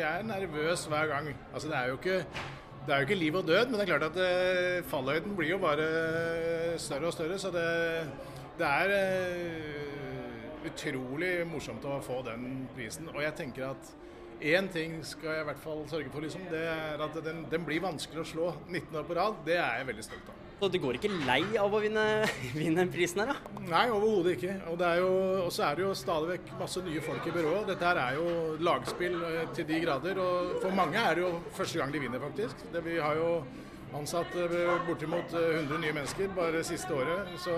jeg er nervøs hver gang. Altså, det er jo ikke, det er jo ikke liv og død, men det er klart at eh, fallhøyden blir jo bare større og større. Så det, det er eh, utrolig morsomt å få den prisen. Og jeg tenker at én ting skal jeg i hvert fall sørge for, liksom. Det er at den, den blir vanskelig å slå 19 år på rad. Det er jeg veldig stolt av. Så du går ikke lei av å vinne, vinne prisen her, da? Nei, overhodet ikke. Og det er jo, så er det jo stadig vekk masse nye folk i byrået. Dette her er jo lagspill eh, til de grader. Og for mange er det jo første gang de vinner, faktisk. Det, vi har jo ansatt eh, bortimot 100 eh, nye mennesker bare det siste året. Så,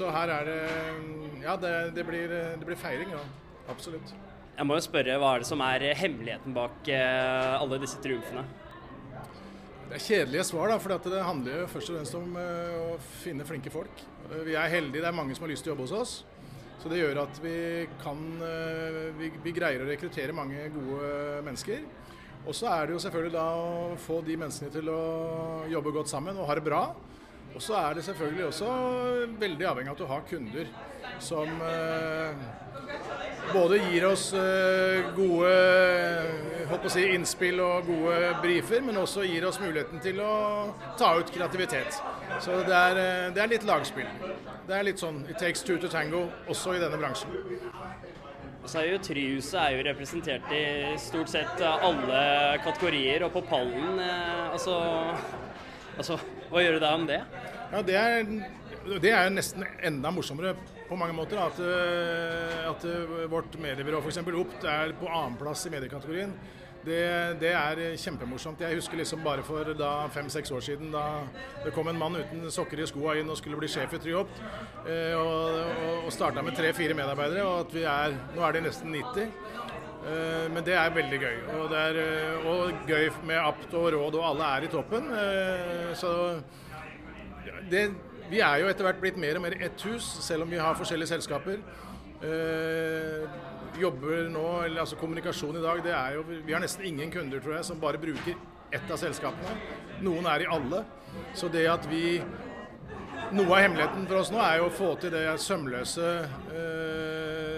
så her er det Ja, det, det, blir, det blir, feiring, ja. Absolutt. Jeg må jo spørre, Hva er det som er hemmeligheten bak alle disse triumfene? Det er kjedelige svar, da, for det handler jo først og fremst om uh, å finne flinke folk. Uh, vi er heldige, det er mange som har lyst til å jobbe hos oss. Så det gjør at vi kan uh, vi, vi, greier å rekruttere mange gode mennesker. Og så er det jo selvfølgelig da å få de menneskene til å jobbe godt sammen og ha det bra. Og så er det selvfølgelig også veldig avhengig av at du har kunder som både gir oss gode si, innspill og gode brifer, men også gir oss muligheten til å ta ut kreativitet. Så det er, eh, det er litt lagspill. Det er litt sånn it takes two to tango, også i denne bransjen. Så er jo Tryhuset er jo representert i stort sett alle kategorier, og på pallen eh, altså, altså Hva gjør du da om det? Ja, det er, det er nesten enda morsommere på mange måter. At, eh, at vårt mediebyrå f.eks. Opt er på annenplass i mediekategorien. Det, det, er kjempemorsomt. Jeg husker liksom bare for fem-seks år siden da det kom en mann uten sokker i skoa inn og skulle bli sjef i Tryopt. Eh, og, og starta med tre-fire medarbeidere, og at vi er Nå er de nesten 90. Eh, men det er veldig gøy. Og det er eh, og gøy med Apt og Råd, og alle er i toppen. Eh, så det, vi er jo etter hvert blitt mer og mer ett hus, selv om vi har forskjellige selskaper. Eh, jobber nå, eller altså kommunikasjon i dag, det er jo Vi har nesten ingen kunder, tror jeg, som bare bruker ett av selskapene. Noen er i alle. Så det at vi Noe av hemmeligheten for oss nå er jo å få til det sømløse eh,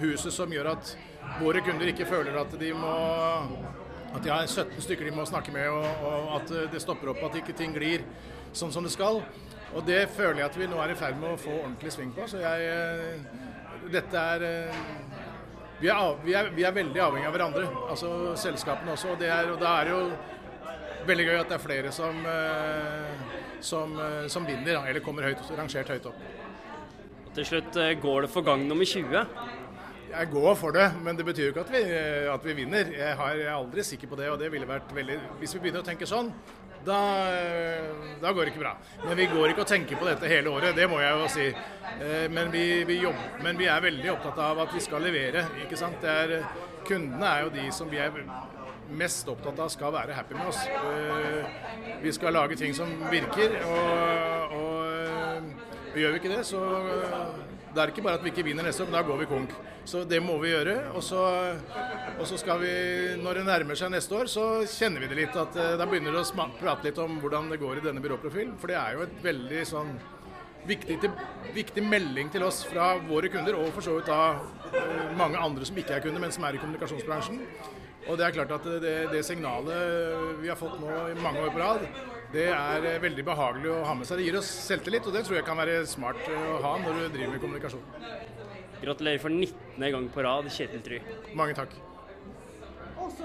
huset som gjør at våre kunder ikke føler at de må at de har 17 stykker de må snakke med, og, og at det stopper opp, at ikke ting glir sånn som det skal. Og det føler jeg at vi nå er i ferd med å få ordentlig sving på. Så jeg Dette er eh, vi er, vi, er, vi er, veldig avhengig av hverandre, altså selskapene også. Og, er, og da er det jo veldig gøy at det er flere som, eh, som, eh, som vinner, eller kommer høyt, rangert høyt opp. Og til slutt, går det for gang nummer 20? Jeg går for det, men det betyr jo ikke at vi, at vi vinner. Jeg, har, jeg, er aldri sikker på det, og det ville vært veldig Hvis vi begynner å tenke sånn, da, da, går det ikke bra. Men vi går ikke og tenker på dette hele året, det må jeg jo si. Eh, men vi, vi, jobber, men vi er veldig opptatt av at vi skal levere. ikke sant? Er, kundene er jo de som vi er mest opptatt av skal være happy med oss. Eh, vi skal lage ting som virker, og, og gjør vi ikke det, så det er ikke bare at vi ikke vinner neste år, men da går vi konk. Så det må vi gjøre. Og så, og så, skal vi, når det nærmer seg neste år, så kjenner vi det litt. at uh, Da begynner det å prate litt om hvordan det går i denne byråprofilen. For det er jo et veldig sånn viktig, viktig melding til oss fra våre kunder, og for så vidt da uh, mange andre som ikke er kunder, men som er i kommunikasjonsbransjen. Og det er klart at det, det signalet vi har fått nå i mange år på rad, det er eh, veldig behagelig å ha med seg. Det gir oss selvtillit, og det tror jeg kan være smart eh, å ha når du driver med kommunikasjon. Gratulerer for 19. gang på rad, Kjetil Try. Mange takk.